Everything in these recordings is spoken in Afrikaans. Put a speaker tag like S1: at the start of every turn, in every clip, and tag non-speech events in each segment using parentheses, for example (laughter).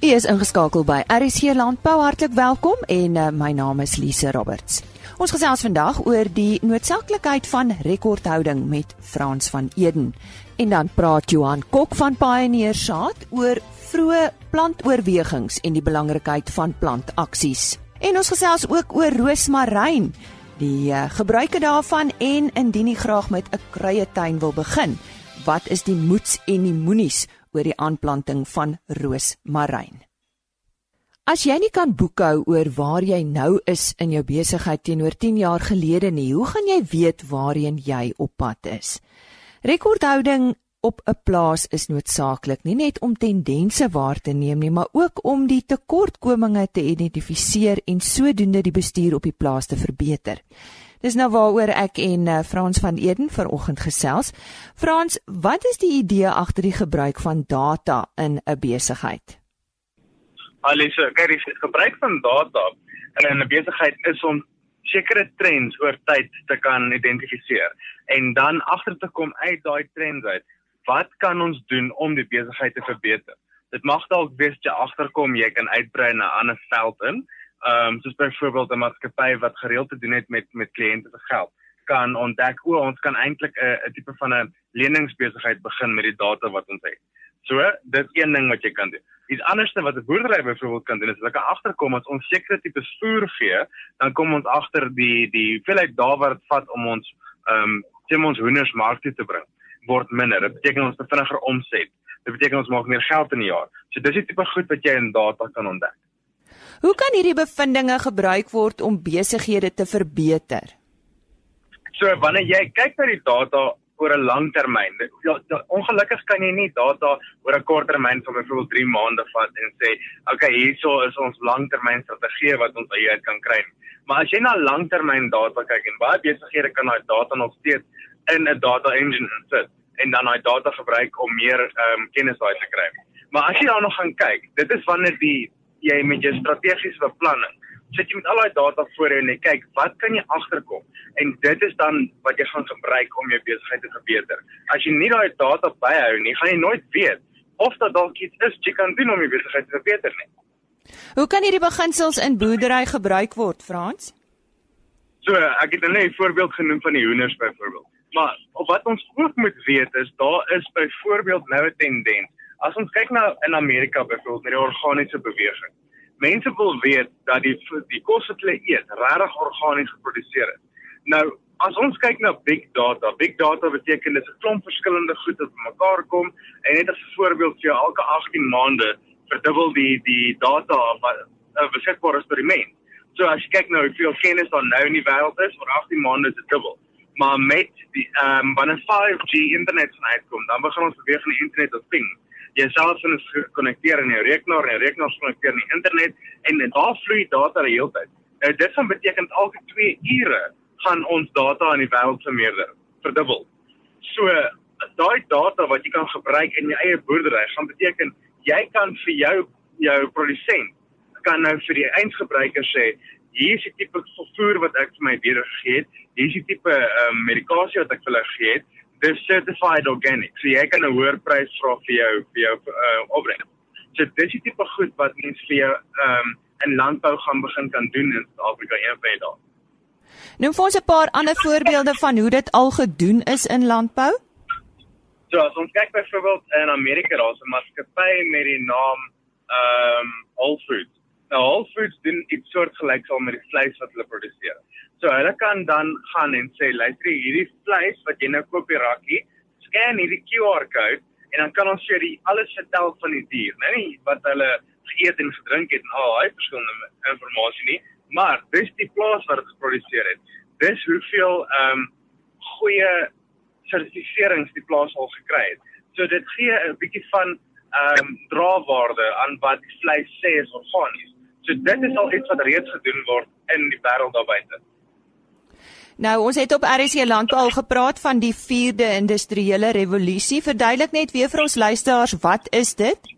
S1: U is ingeskakel by RSC Landbou. Hartlik welkom en uh, my naam is Lise Roberts. Ons gesels vandag oor die noodsaaklikheid van rekordhouding met Frans van Eden. En dan praat Johan Kok van Pioneer Saad oor vroeë plantoorwegings en die belangrikheid van plantaksies. En ons gesels ook oor roosmaryn, die uh, gebruike daarvan en indien jy graag met 'n kruietuin wil begin, wat is die moets en die moenies oor die aanplanting van roosmaryn. As jy nie kan boekhou oor waar jy nou is in jou besigheid teenoor 10 jaar gelede nie, hoe gaan jy weet waarheen jy op pad is? Rekordhouding op 'n plaas is noodsaaklik nie net om tendense waar te neem nie, maar ook om die tekortkominge te identifiseer en sodoende die bestuur op die plaas te verbeter. Dis nou waaroor ek en uh, Frans van Eden vanoggend gesels. Frans, wat is die idee agter die gebruik van data in 'n besigheid?
S2: Alisa, kyk, die gebruik van data in 'n besigheid is om sekere trends oor tyd te kan identifiseer en dan agter te kom uit daai trends uit. Wat kan ons doen om die besigheid te verbeter? Dit mag dalk wees jy agterkom jy kan uitbrei na 'n ander veld in ehm um, soos byvoorbeeld 'n maatskappy wat gereeld te doen het met met kliënte se geld kan ontdek o ons kan eintlik 'n 'n tipe van 'n leningsbesigheid begin met die data wat ons het. So, dit is een ding wat jy kan doen. Iets anderste wat 'n boerdery byvoorbeeld kan doen is hulle kan agterkom as ons sekere tipe voer gee, dan kom ons agter die die hoeveelheid daar wat dit vat om ons ehm um, sien ons hoenders mark toe te bring word minder. Dit beteken ons het vinniger omset. Dit beteken ons maak meer geld in 'n jaar. So dis die tipe goed wat jy in data kan ontdek.
S1: Hoe kan hierdie bevindinge gebruik word om besighede te verbeter?
S2: So wanneer jy kyk na die data oor 'n lang termyn, ja, ja, ongelukkig kan jy nie data oor 'n kort termyn van byvoorbeeld 3 maande vat en sê, "Oké, okay, hierso is ons langtermyn strategie wat ons uit kan kry." Maar as jy na langtermyn data kyk en baie besighede kan daai data nog steeds in 'n data engine insit en dan daai data gebruik om meer ehm um, kennis uit te kry. Maar as jy dan nog gaan kyk, dit is wanneer die jy met jou strategiese beplanning sit jy met al daai data voor jou en jy kyk wat kan jy agterkom en dit is dan wat jy gaan gebruik om jou besigheid te verbeter. As jy nie daai data byhou nie, gaan jy nooit weet of dit dalk iets is jy kan doen om jou besigheid te verbeter nie.
S1: Hoe kan hierdie beginsels in boerdery gebruik word, Frans?
S2: So, ek het net 'n voorbeeld genoem van die hoenders byvoorbeeld. Maar wat ons ook moet weet is daar is byvoorbeeld nou 'n tendens As ons kyk na in Amerika byvoorbeeld met die organiese beweging. Mense wil weet dat die die kos wat hulle eet regtig organies geproduseer is. Nou, as ons kyk na big data, big data beteken dit is 'n klomp verskillende goed wat bymekaar kom en net as 'n voorbeeld vir jou elke 18 maande verdubbel die die data wat uh, beskikbaar is vir die mens. So as jy kyk nou hoeveel kennis daar nou in die wêreld is, oor 18 maande is dit dubbel. Maar met die ehm um, wanneer 5G internet uitkom, dan begin ons beweeg na internet of things jy self is gekonnekteer in jou rekenaar en rekenaar gekonnekteer aan die internet en daar vloei data die hele tyd. Nou dit gaan beteken elke 2 ure gaan ons data in die wêreld vermeerder, verdubbel. So daai data wat jy kan gebruik in jou eie boerdery gaan beteken jy kan vir jou jou produsent kan nou vir die eindgebruiker sê hier is die tipe voer wat ek vir my beter gegee het, hier is die tipe um, medikasie wat ek vir hulle gegee het dis certified organic. So jy kan 'n hoër prys vra vir jou vir jou uh, opbrengs. So dis die tipe goed wat mens vir jou ehm um, in landbou gaan begin kan doen in Suid-Afrika een van daai.
S1: Noem vir ons 'n paar ander voorbeelde van hoe dit al gedoen is in landbou.
S2: So as ons kyk byvoorbeeld in Amerika, daar's 'n maatskappy met die naam ehm um, Whole Foods. Nou Whole Foods doen iets soortgelyks al met die vleis wat hulle produseer. So hulle kan dan gaan en sê, luister hierdie vleis wat jy nou koop by Rakkie, scan hierdie QR kode en dan kan ons vir die alles vertel van die dier, nou nie wat hulle geëet en gedrink het en al daai verskillende inligting nie, maar dis die plaas waar dit geproduseer het. Dis hoeveel ehm um, goeie sertifiserings die plaas al gekry het. So dit gee 'n bietjie van ehm um, draagwaarde aan wat die vleis sê is organies. So dit is al iets wat reeds gedoen word in die wêreld daar buite.
S1: Nou ons het op RSC Landbou al gepraat van die 4de industriële revolusie. Verduidelik net weer vir ons luisteraars, wat is dit?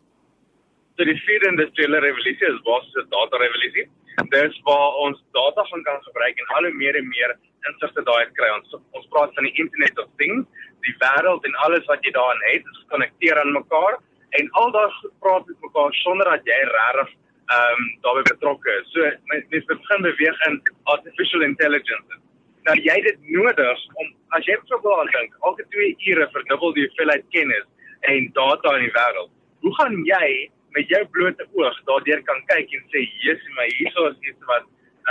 S2: So die 4de industriële revolusie is basies 'n data revolusie. Dit is waar ons data gaan kan gebruik en al hoe meer en meer insigte daai kry. Ons ons praat van die internet of things, die wêreld en alles wat jy daarin het, is gekonnekteer aan mekaar en al daai goed praat met mekaar sonder dat jy regtig ehm um, daarbey betrokke is. So mens begin beweeg in artificial intelligence. Nou jy dit nodig om as jy byvoorbeeld aan dink, elke 2 ure verdubbel die hoeveelheid kennis en data in die wêreld. Hoe gaan jy met jou blote oog daardeur kan kyk en sê, "Jesus, maar hierso is iets wat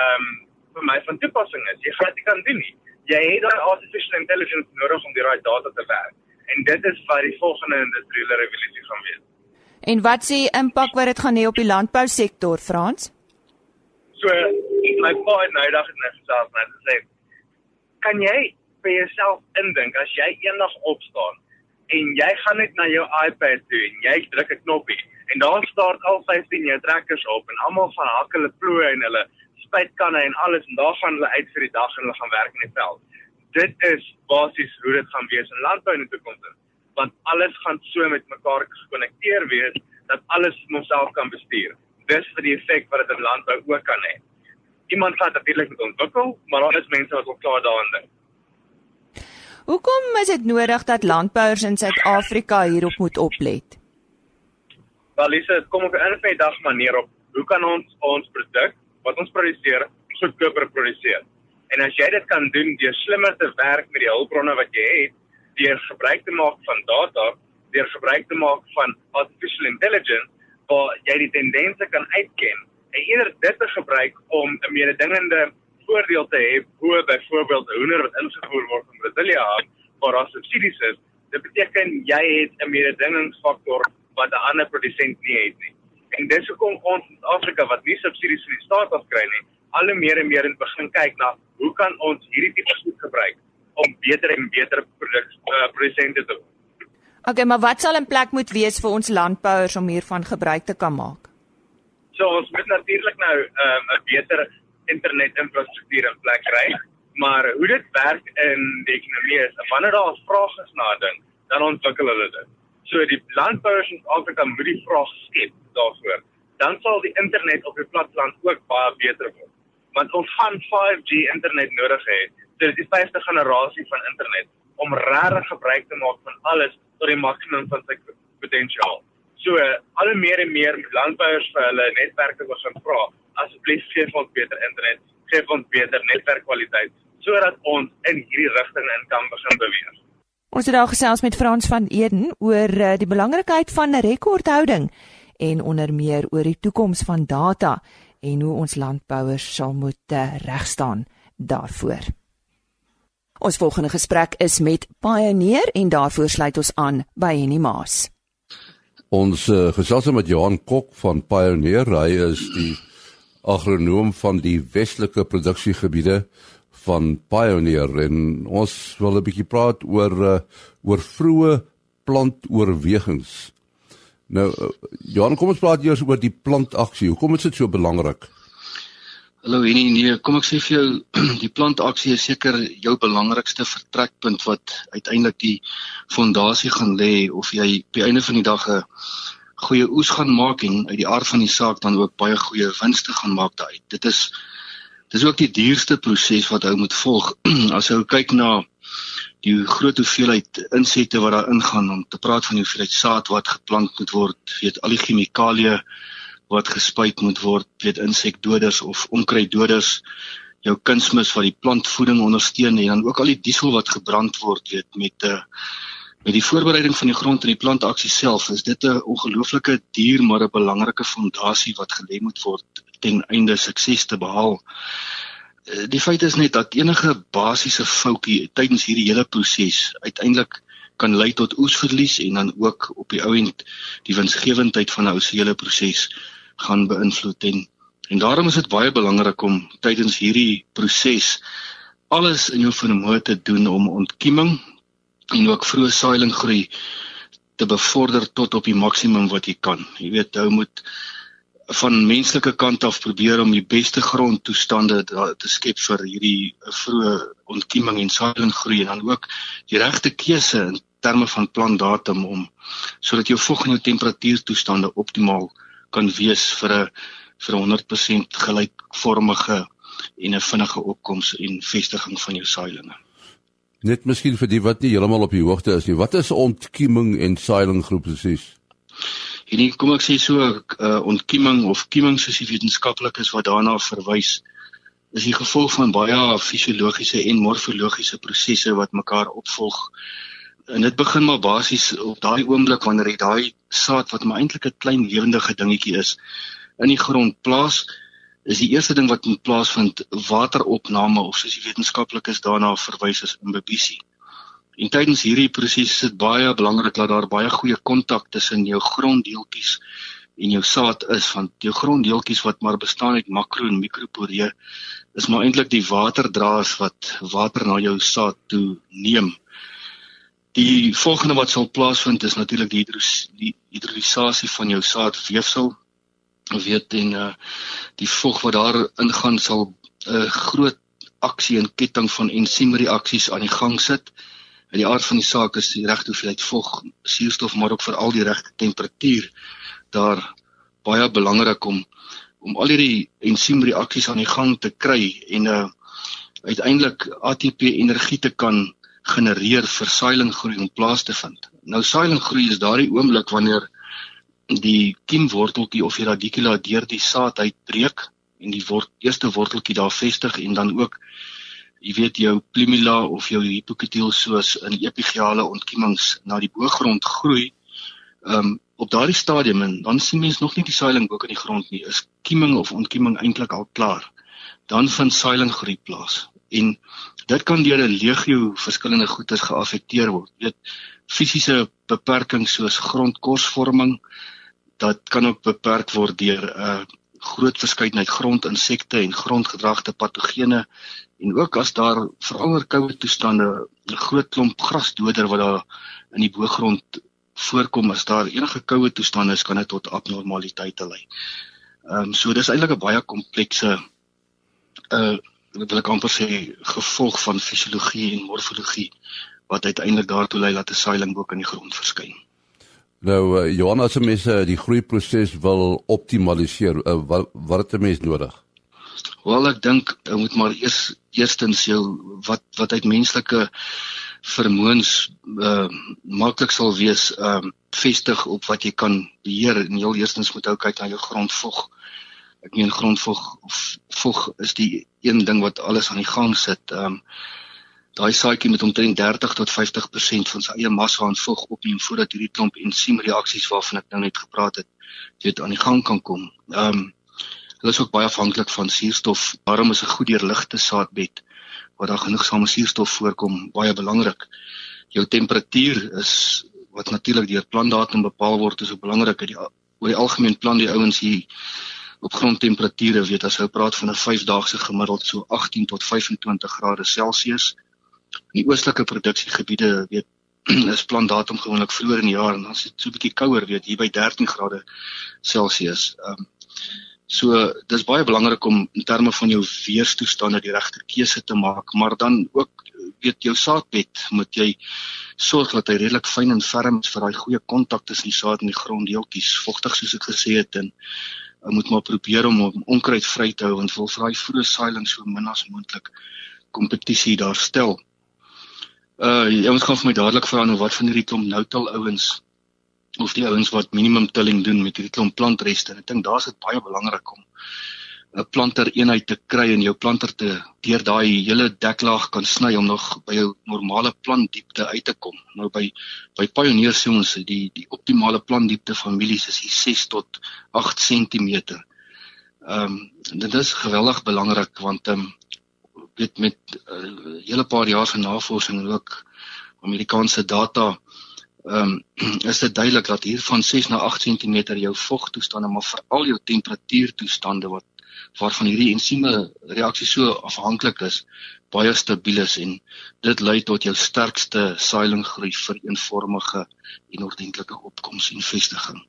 S2: ehm um, vir my van toepassing is." Jy gaan dit kan doen nie. Jy het daai artificial intelligence nodig om die right data te werk. En dit is wat die volgende industriële revolusie gaan wees.
S1: En wat sê impak wat dit gaan hê op die landbousektor, Frans?
S2: So, my pa het nou dag net gesê, net sê, kan jy vir jouself indink as jy eendag opstaan en jy gaan net na jou iPad toe en jy druk 'n knoppie en daar staan al 15 jou trekkers op en almal van hak hulle ploë en hulle spuitkanne en alles en daar gaan hulle uit vir die dag en hulle gaan werk in die veld. Dit is basies hoe dit gaan wees in landbou in die toekoms. Want alles gaan so met mekaar gekonnekteer wees dat alles homself kan bestuur. Dis vir die effek wat dit in landbou ook kan hê. Iemand gaan natuurlik moet ontwikkel, maar daar is mense wat al klaar daarin dink.
S1: Hoekom is dit nodig dat landbouers in Suid-Afrika hierop moet oplet?
S2: Wel, Lisa, dit kom op 'n eenvoudige dag manier op. Hoe kan ons ons produk wat ons produseer goedkoper produseer? En as jy dit kan doen deur slimmer te werk met die hulpbronne wat jy het, deur gebruik te maak van data, deur gebruik te maak van artificial intelligence, waar jy die tendense kan uitken en eerder dit te gebruik om 'n mededingende voordeel te hê bo byvoorbeeld 'n hoender wat ingevoer word in Brasilia waar daar subsidies is. Dit beteken jy het 'n mededingingsfaktor wat 'n ander produsent nie het nie. En dis hoekom ons in Afrika wat nie subsidies van die staat af kry nie, al hoe meer en meer in begin kyk na hoe kan ons hierdie tipe goed gebruik om beter en beter produk uh, produsente te word.
S1: Okay, maar wat sal in plek moet wees vir ons landbouers om hiervan gebruik te kan maak?
S2: So ons moet natuurlik nou ehm, 'n um, beter internetinfrastruktuur in plek kry. Maar hoe dit werk in die ekonomie is, wanneer daar 'n vraag is na 'n ding, dan ontwikkel hulle dit. So die landbouers in Afrika moet die vraag skep daarvoor. Dan sal die internet op die platteland ook baie beter word. Want ons gaan 5G internet nodig hê. Dit is die vyfde generasie van internet om regtig gebruik te maak van alles tot die maksimum van sy potensiaal. So al hoe meer en meer landbouers vir hulle netwerke begin vra asseblief gee vir ons beter internet, gee vir ons beter netwerkkwaliteit sodat ons in hierdie rigting in kan begin beweeg.
S1: Ons het daar gesels met Frans van Eden oor eh, die belangrikheid van rekordhouding en onder meer oor die toekoms van data en hoe ons landbouers sal moet regstaan daarvoor. Ons volgende gesprek is met Pioneer en daarvoor sluit ons aan by Henny Maas.
S3: Ons uh, gesels met Johan Kok van Pioneer, hy is die agronoom van die westelike produksiegebiede van Pioneer en ons wil 'n bietjie praat oor uh, oor vroeë plantoorwegings. Nou uh, Johan, kom ons praat eers oor die plantaksie. Hoekom is dit so belangrik?
S4: Hallo Henny, nee, kom ek sê vir jou, (clears throat) die plantaksie is seker jou belangrikste vertrekpunt wat uiteindelik die fondasie gaan lê of jy op die einde van die dag 'n goeie oes gaan maak en uit die aard van die saak dan ook baie goeie winste gaan maak daai. Dit is dis ook die duurste proses wat ou moet volg. (clears throat) As ou kyk na die groot hoeveelheid insette wat daar ingaan om te praat van die hoeveelheid saad wat geplant moet word, weet al die chemikalieë wat gespuit moet word, weet insekdoders of onkruiddoders, jou kunsmis wat die plantvoeding ondersteun en dan ook al die diesel wat gebrand word, weet met 'n uh, Met die voorbereiding van die grond en die plantaksie self is dit 'n ongelooflike duur maar 'n belangrike fondasie wat gelê moet word ten einde sukses te behaal. Eh, die feit is net dat enige basiese foutjie tydens hierdie hele proses uiteindelik kan lei tot oesverlies en dan ook op die ou end die winsgewendheid van 'n ou se hele proses gaan beïnvloed en en daarom is dit baie belangrik om tydens hierdie proses alles in jou vermoë te doen om ontkieming en ook vroeë saailing groei te bevorder tot op die maksimum wat jy kan. Jy weet, jy moet van menslike kant af probeer om die beste grondtoestande te skep vir hierdie vroeë ontkieming en saailing groei en dan ook die regte keuse in terme van plantdatum om sodat jou vog en jou temperatuurtoestande optimaal kan wees vir 'n vir 'n 100% gelykvormige en 'n vinnige opkoms en vestiging van jou saailinge.
S3: Net miskien vir die wat nie heeltemal op die hoogte is nie. Wat is ontkieming en saailing groep presies?
S4: Nie kom ek sê so uh, ontkieming of kieming soos die wetenskaplikes wat daarna verwys is die gevolg van baie fisiologiese en morfologiese prosesse wat mekaar opvolg. En dit begin maar basies op daai oomblik wanneer jy daai saad wat maar eintlik 'n klein lewendige dingetjie is in die grond plaas, is die eerste ding wat moet plaasvind wateropname of soos die wetenskaplikes daarna verwys as imbibisie. En tydens hierdie proses is dit baie belangrik dat daar baie goeie kontak tussen jou gronddeeltjies en jou saad is want jou gronddeeltjies wat maar bestaan uit makro en mikroporee is maar eintlik die waterdraers wat water na jou saad toe neem. Die volgende wat sal plaasvind is natuurlik die, die hidrolisasie van jou saadweefsel. Ons weet en uh die vog wat daar ingaan sal 'n uh, groot aksie en ketting van ensiemreaksies aan die gang sit. En die aard van die saak is die regte hoeveelheid vog, suurstof maar ook veral die regte temperatuur daar baie belangrik om om al hierdie ensiemreaksies aan die gang te kry en uh uiteindelik ATP energie te kan genereer vir sailinggroei om plaas te vind. Nou sailinggroei is daardie oomblik wanneer die kiemworteltjie of die radicula deur die saad uitbreek en die wort, eerste worteltjie daar vestig en dan ook jy weet jou plumula of jou hypoketiel soos in epigeale ontkiemings na die boogrond groei. Ehm um, op daardie stadium en dan sien mens nog nie die saailing ook in die grond nie. Is kieming of ontkieming eintlik al klaar? Dan vind saailing groei plaas. En dit kan deur 'n legio verskillende goedes geaffekteer word. Jy weet fisiese beperkings soos grondkorsvorming dat kan ook beperk word deur 'n uh, groot verskeidenheid grondinsekte en grondgedragte patogene en ook as daar veral koue toestande 'n groot klomp grasdoder wat daar in die boergrond voorkom as daar enige koue toestande is kan dit tot abnormaliteite lei. Ehm um, so dis eintlik 'n baie komplekse uh wil ek amper sê gevolg van fisiologie en morfologie wat uiteindelik daartoe lei dat 'n saailing ook in die grond verskyn.
S3: Nou uh, Johan as mense die groeiproses wil optimaliseer, uh, wat wat het 'n mens nodig?
S4: Wel ek dink jy moet maar eers eerstens jou wat wat uit menslike vermoëns uh maklik sal wees um uh, vestig op wat jy kan beheer en heel eerstens moet ou kyk na jou grondvog. Ek meen grondvog vog is die een ding wat alles aan die gang sit. Um daai saadjie moet omtrent 30 tot 50% van sy eie massa aan vog opneem voordat hierdie klomp ensiemreaksies waarvan ek nou net gepraat het, weet aan die gang kan kom. Um hulle is ook baie afhanklik van suurstof. Daarom is 'n goed deurligte saadbed waar daar genoegsame suurstof voorkom baie belangrik. Jou temperatuur is wat natuurlik deur plantdatum bepaal word is ook belangrik. Die oor die algemeen plant die ouens hier op grondtemperature weet as jy praat van 'n 5-daagse gemiddeld so 18 tot 25 grade Celsius. In die oostelike produksiegebiede weet (clears throat) is plantdatum gewoonlik vroeër in die jaar en dan is dit so 'n bietjie kouer weet hier by 13 grade Celsius. Ehm um, So dis baie belangrik om in terme van jou weerstoestande die regte keuse te maak, maar dan ook weet jou saadbed moet jy sorg dat hy redelik fyn en ferm is vir daai goeie kontak tussen die saad en die gronddeeltjies, vogtig soos ek gesê het en moet maar probeer om om onkruid vry te hou want wil vir daai vroeë saailing so min as moontlik kompetisie daar stel. Uh jy moet gaan vir my dadelik vra nou wat van hierdie klomp noutal ouens of die ouens wat minimum tilling doen met hierdie klomp plantreste. Ek dink daar's dit baie belangrik om 'n planter eenheid te kry en jou planter te deur daai hele deklaag kan sny om nog by jou normale plantdiepte uit te kom. Nou by by Pioneer sê ons die die optimale plantdiepte van mielies is 6 tot 8 cm. Ehm um, dit is geweldig belangrik want ehm um, weet met 'n uh, hele paar jaar se navorsing en ook Amerikaanse data ehm um, (clears throat) is dit duidelik dat hier van 6 na 8 cm jou vogtoestande maar veral jou temperatuurtoestande wat waarvan hierdie ensieme reaksie so afhanklik is baie stabiel is en dit lei tot jou sterkste saailing groei vir eenvormige en ordentlike opkoms en vestiging.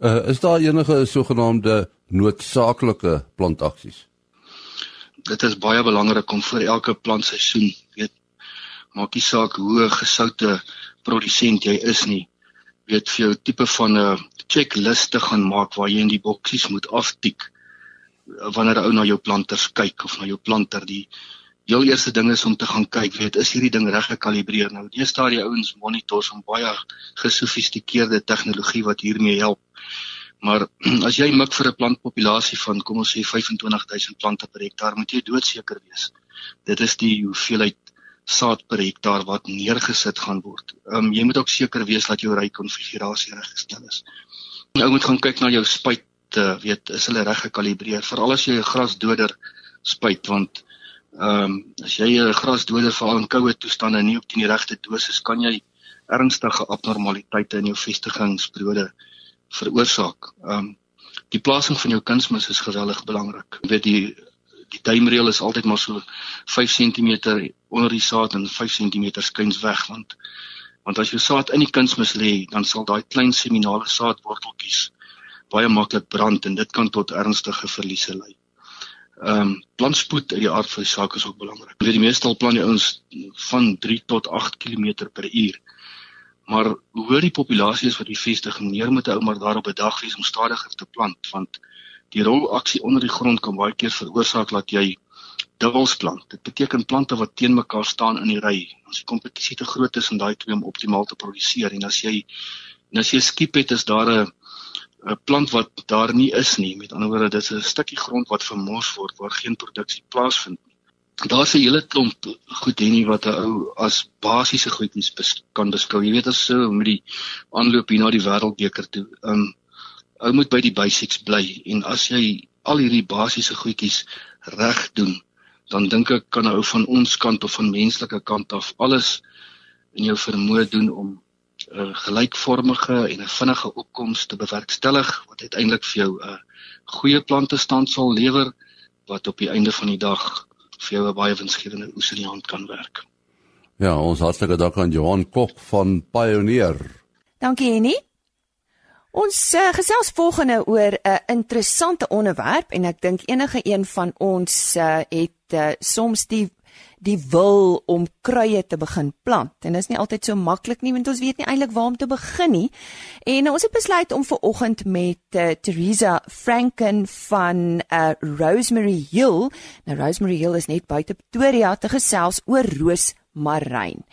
S3: Uh, is daar enige sogenaamde noodsaaklike plantaksies?
S4: Dit is baie belangrik om vir elke plantseisoen weet maak nie saak hoe gesoute produsent jy is nie weet vir jou tipe van 'n checklist te gaan maak waar jy in die boksies moet aftik wanneer 'n ou na jou planters kyk of na jou planter die heel eerste ding is om te gaan kyk weet is hierdie ding reg gekalibreer nou die staar die ouens monitors om baie gesofistikeerde tegnologie wat hiermee help Maar (clears throat) as jy mik vir 'n plantpopulasie van kom ons sê 25000 plante per hektaar, moet jy doodseker wees. Dit is die hoeveelheid saad per hektaar wat neergesit gaan word. Ehm um, jy moet ook seker wees dat jou ry konfigurasie reggestel is. Jy moet gaan kyk na jou spuit, uh, weet is hulle reg gekalibreer veral as jy 'n grasdoder spuit want ehm um, as jy 'n grasdoder veral in koue toestande nie op die regte dosis kan jy ernstige abnormaliteite in jou vestigingsbrode veroorsaak. Ehm um, die plasing van jou kunsmis is geweldig belangrik. Jy weet die die duimreël is altyd maar so 5 cm onder die saad en 5 cm skuins weg want want as jou saad in die kunsmis lê, dan sal daai klein seminale saadworteltjies baie maklik brand en dit kan tot ernstige verliese lei. Ehm um, plantspoed uit die aard van die saak is ook belangrik. Weet die meeste al plan jy ons van 3 tot 8 km per uur. Maar hoe die populasie is wat die vestiging neer moet hou maar daar op 'n dag wees om stadiger te plant want die rolaksie onder die grond kan baie keer veroorsaak dat jy dubbels plant. Dit beteken plante wat teen mekaar staan in die ry. As die kompetisie te groot is om daai twee om optimaal te produseer en as jy en as jy skiep het is daar 'n 'n plant wat daar nie is nie. Met ander woorde, dit is 'n stukkie grond wat vermors word waar geen produksie plaasvind nie. Daar's 'n hele klomp goed hierdie wat 'n ou as basiese goedjies bes kan beskou. Jy weet as so met die aanloop hier na die wêreldbeker toe. Um ou moet by die basics bly en as jy al hierdie basiese goedjies reg doen, dan dink ek kan 'n ou van ons kant of van menslike kant af alles in jou vermoë doen om 'n uh, gelykvormige en 'n vinnige opkoms te bewerkstellig wat uiteindelik vir jou 'n uh, goeie plante stand sal lewer wat op die einde van die dag vir jou 'n baie winsgewende oes in die hand kan werk.
S3: Ja, ons hartlike dank aan Johan Kok van Pioneer.
S1: Dankie Henny. Ons uh, gesels volgende oor 'n uh, interessante onderwerp en ek dink enige een van ons uh, het uh, soms die die wil om kruie te begin plant. En dit is nie altyd so maklik nie want ons weet nie eintlik waar om te begin nie. En uh, ons het besluit om ver oggend met uh, Teresa Franken van uh, Rosemary Hill. Nou Rosemary Hill is net buite Pretoria te gesels oor roos roosmaryn.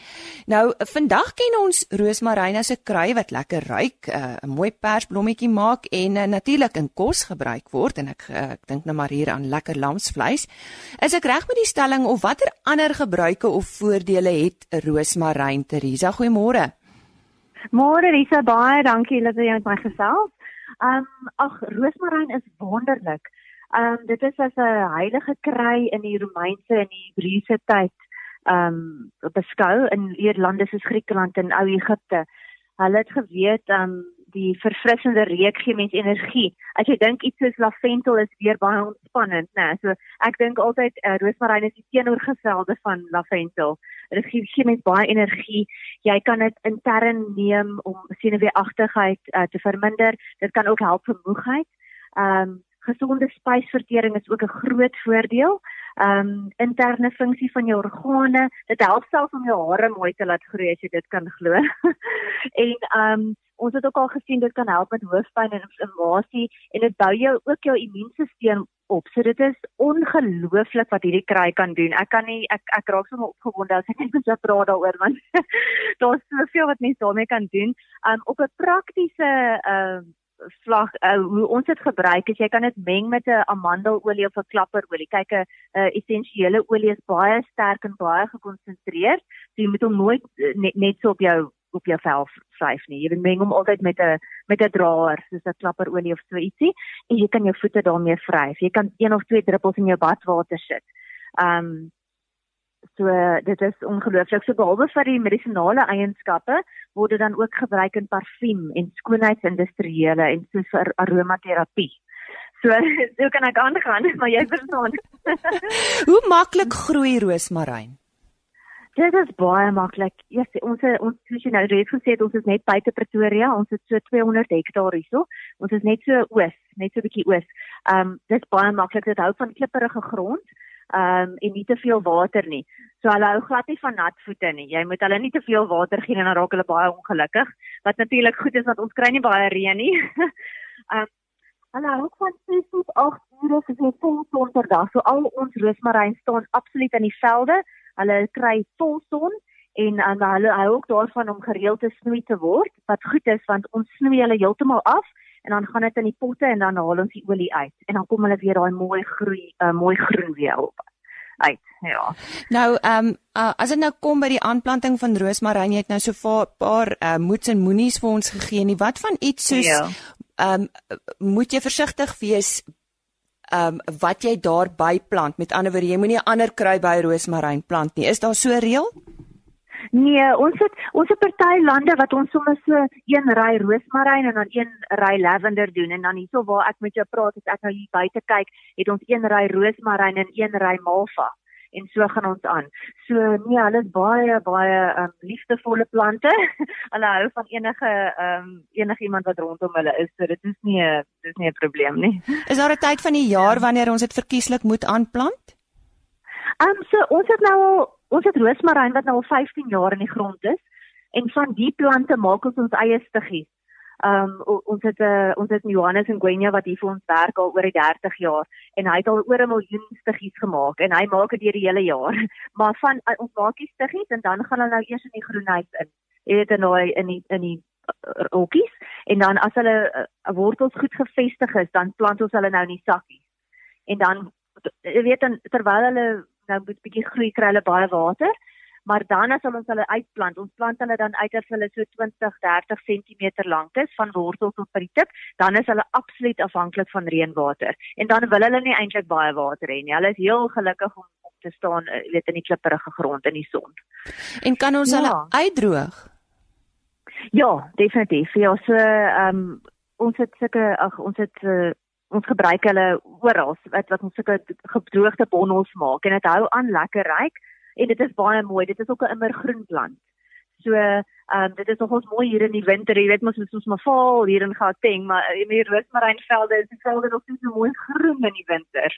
S1: Nou vandag ken ons roosmaryn as 'n krui wat lekker ruik, eh, 'n mooi persblommetjie maak en uh, natuurlik in kos gebruik word en ek uh, ek dink nou maar hier aan lekker lamsvleis. Is ek reg met die stelling of watter ander gebruike of voordele het roosmaryn Teresa? Goeiemôre.
S5: Môre Lisa, baie dankie dat jy met my gesels. Um ag roosmaryn is wonderlik. Um dit is as 'n heilige krui in die Romeinse en die Hebreëse tyd ehm um, beskou in lande soos Griekeland en ou Egipte. Hulle het geweet ehm um, die verfrissende reuk gee mens energie. As jy dink iets soos lavendel is weer baie ontspannend, né? Nee, so ek dink altyd uh, roosmaryn is die teenoorgestelde van lavendel. Dit gee, gee mens baie energie. Jy kan dit intern neem om senuweeagtigheid uh, te verminder. Dit kan ook help vir moegheid. Ehm um, gesonde spysvertering is ook 'n groot voordeel ehm um, interne funksie van jou organe. Dit help selfs om jou hare mooi te laat groei as jy dit kan glo. (laughs) en ehm um, ons het ook al gesien dit kan help met hoofpyn en inflammasie en dit bou jou ook jou immuunstelsel op. So dit is ongelooflik wat hierdie kry kan doen. Ek kan nie ek ek raak sommer opgewonde as ek net so praat daaroor want (laughs) daar's soveel wat mens daarmee kan doen. Um op 'n praktiese ehm uh, slag uh, hoe ons dit gebruik is jy kan dit meng met 'n amandelolie of 'n klapperolie. Kyk 'n essensiële olie is baie sterk en baie gekonsentreer. So jy moet hom nooit uh, net, net so op jou op jou vel vryf nie. Jy moet meng hom altyd met 'n met 'n draer soos 'n klapperolie of so ietsie en jy kan jou voete daarmee vryf. Jy kan een of twee druppels in jou badwater sit. Um So dit is ongelooflik. So behalwe vir die medisinale eienskappe word dit dan ook gebruik in parfuum en skoonheidsindustriële en so vir aromaterapie. So (laughs) so kan ek aangaan, maar jy verstaan. (laughs)
S1: Hoe maklik groei roosmaryn?
S5: Dit is baie maklik. Ja, yes, ons ons soos jy nou reeds gesê het, ons is net buite Pretoria. Ons het so 200 hektaar hierso. Ons is net so oos, net so 'n bietjie oos. Ehm um, dit is baie maklik. Dit hou van klipperige grond ehm um, en nie te veel water nie. So hulle hou glad nie van nat voete nie. Jy moet hulle nie te veel water gee en dan raak hulle baie ongelukkig. Wat natuurlik goed is want ons kry nie baie reën nie. (laughs) Ehm um, hulle hou van 6 tot 8 ure vir so vol son per dag. So al ons roosmaryn staan absoluut in die velde. Hulle kry vol son en en hulle hou ook daarvan om gereeld te snoei te word. Wat goed is want ons snoei hulle heeltemal af en dan gaan dit in die potte en dan haal ons die olie uit en dan kom hulle weer daai mooi groei uh, mooi groen weer op uit. Ja.
S1: Nou, ehm um, uh, as dit nou kom by die aanplanting van roosmaryn, jy het nou so 'n paar uh, moets en moenies vir ons gegee nie. Wat van iets soos ja. ehm ja. um, moet jy versigtig wees ehm um, wat jy daar by plant? Met ander woorde, jy moenie 'n ander krui by roosmaryn plant nie. Is daar so 'n reël?
S5: Nee, ons het ons het party lande wat ons sommer so een ry roosmaryn en dan een ry lavender doen en dan hierso waar ek met jou praat, as ek nou hier buite kyk, het ons een ry roosmaryn en een ry malva en so gaan ons aan. So nee, hulle is baie baie um, liefdevolle plante. (laughs) hulle hou van enige ehm um, enigiemand wat rondom hulle is. So dit is nie 'n dis nie 'n probleem nie. (laughs)
S1: Is daar 'n tyd van die jaar wanneer ons dit verkieslik moet aanplant?
S5: Ehm um, so ons het nou al ons het roosmaryn wat nou al 15 jaar in die grond is en van die plante maak ons ons eie stiggies. Ehm um, ons het 'n uh, eh, ons het Johannes en Gwenya wat hier vir ons werk al oor die 30 jaar en hy het al oor 'n miljoen stiggies gemaak en hy maak dit deur die hele jaar. (laughs) Maar van uh, ons maak die stiggies en dan gaan hulle nou eers in die groenhuis in. Jy weet nou in die in die rokkies en dan as hulle uh, wortels goed gevestig is, dan plant ons hulle nou in die sakkies. En dan jy weet dan terwyl hulle nou moet bietjie groei kry hulle baie water. Maar dan as ons hulle uitplant, ons plant hulle dan uit as hulle so 20, 30 cm lank is van wortel tot by die tip, dan is hulle absoluut afhanklik van reënwater. En dan wil hulle nie eintlik baie water hê nie. Hulle is heel gelukkig om om te staan, eh, weet in die klipprige grond in die son.
S1: En kan ons ja. hulle uitdroog?
S5: Ja, definitief. Ja, so ehm um, ons het sulke ag ons het uh, ons gebruik hulle oral wat wat ons sulke gedroogde bonnels maak en dit hou aan lekker ryk en dit is baie mooi. Dit is ook 'n immergroen plant. So, ehm um, dit is nogals mooi hier in die winter. Jy weet mos ons ons maar val hier in Gauteng, maar in die roosmarynvelde is die velde nog so mooi groen in die winter.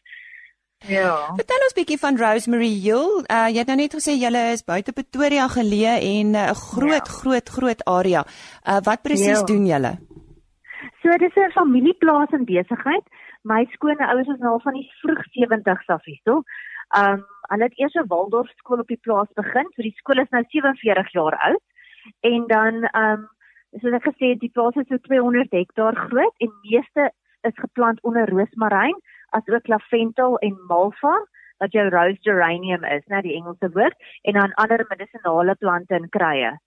S5: Ja.
S1: Vertel ons bietjie van Rosemary Hill. Uh jy het nou net gesê julle is buite Pretoria geleë en 'n uh, groot ja. groot groot area. Uh wat presies ja. doen julle?
S5: So dis 'n familieplaas en besigheid. My skoonouers is nou van die vroeg 70s af hierso. Um hulle het eers 'n Waldorf skool op die plaas begin. So die skool is nou 47 jaar oud. En dan um soos ek gesê het, die plaas is so 200 hektaar groot en meeste is geplant onder roosmaryn, asook lavendel en malva wat jou rose geranium is, nou die Engelse woord, en dan ander medisonale plante en kruie.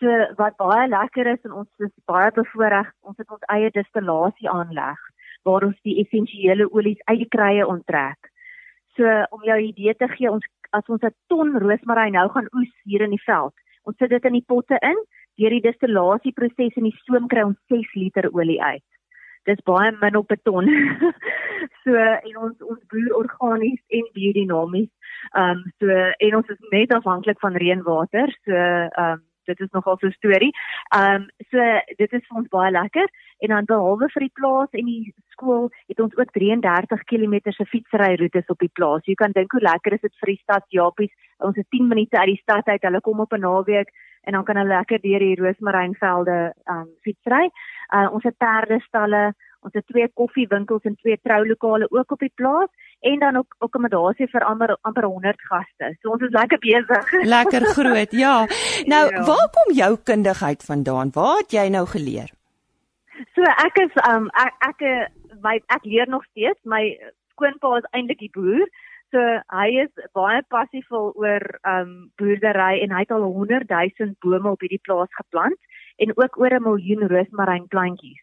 S5: So wat baie lekker is en ons is baie bevoorreg, ons het ons eie distillasie aanleg waar ons die essensiële olies uit die kruie onttrek. So om jou idee te gee, ons as ons 'n ton roosmaryn nou gaan oes hier in die veld, ons sit dit in die potte in, deur die distillasieproses en die stoom kry ons 6 liter olie uit. Dis baie min op 'n ton. (laughs) so en ons ons boer organies en biodinamies. Ehm um, so en ons is net afhanklik van reënwater. So ehm um, dit is nogal so 'n storie. Ehm um, so dit is vir ons baie lekker en dan behalwe vir die plaas en die skool het ons ook 33 km se fietsry roetes op die plaas. Jy kan dink hoe lekker is dit vir die stad Japies. Ons is 10 minute uit die stad uit. Hulle kom op 'n naweek en dan kan hulle lekker deur die roosmarynvelde ehm um, fietsry. Uh, ons het perdestalle Ons het twee koffiewinkels en twee troulokale ook op die plaas en dan ook akkommodasie vir amper amper 100 gaste. So ons is lekker besig. (laughs)
S1: Lekker groot, ja. Nou, ja. waar kom jou kundigheid vandaan? Waar het jy nou geleer?
S5: So ek is um ek ek my ek leer nog steeds. My skoonpa is eintlik die boer. So hy is baie passievol oor um boerdery en hy het al 100 000 bome op hierdie plaas geplant en ook oor 'n miljoen roosmarynplantjies.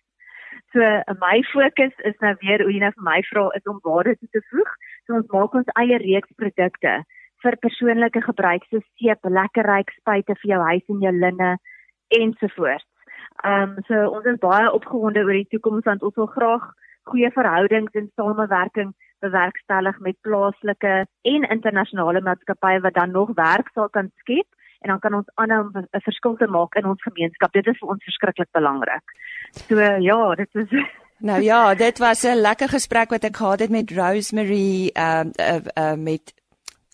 S5: So my fokus is nou weer hoe jy nou vir my vra is om waarde toe te voeg. So ons maak ons eie reeks produkte vir persoonlike gebruik so seep, lekker ryk spuite vir jou huis en jou linne ensovoorts. Ehm um, so ons is baie opgewonde oor die toekoms want ons wil graag goeie verhoudings en samewerking bewerkstellig met plaaslike en internasionale maatskappye wat dan nog werk sal kan skep en dan kan ons aanhou om 'n verskil te maak in ons gemeenskap. Dit is vir ons verskriklik belangrik. So ja, dit is
S1: Nou ja, dit was 'n lekker gesprek wat ek gehad het met Rosemary ehm uh, uh, uh, met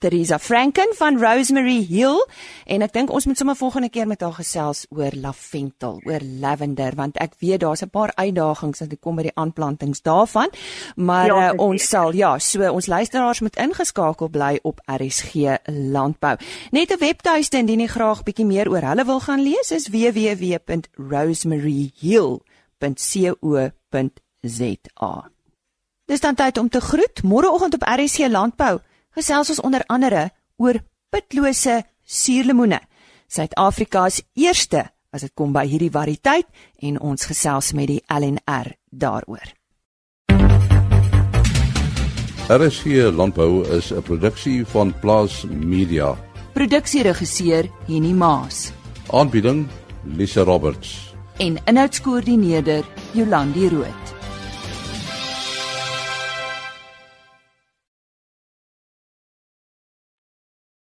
S1: Teresa Franken van Rosemary Hill en ek dink ons moet sommer volgende keer met haar gesels oor lavendel, oor lavender want ek weet daar's 'n paar uitdagings as dit kom by die aanplantings daarvan. Maar ja, uh, ons sal ja, so ons luisteraars moet ingeskakel bly op RSG Landbou. Net 'n webtuiste indien jy graag bietjie meer oor hulle wil gaan lees is www.rosemaryhill www.rsg.co.za. Dis dan tyd om te groet. Môreoggend op RSC Landbou gesels ons onder andere oor pitlose suurlemoene. Suid-Afrika se eerste as dit kom by hierdie variëteit en ons gesels met die LNR daaroor.
S3: RSC Landbou is 'n produksie van Plaas Media.
S1: Produksieregisseur Henny Maas
S3: Aanbieding Lisa Roberts.
S1: en inhoudskoördineerder Jolandi Root.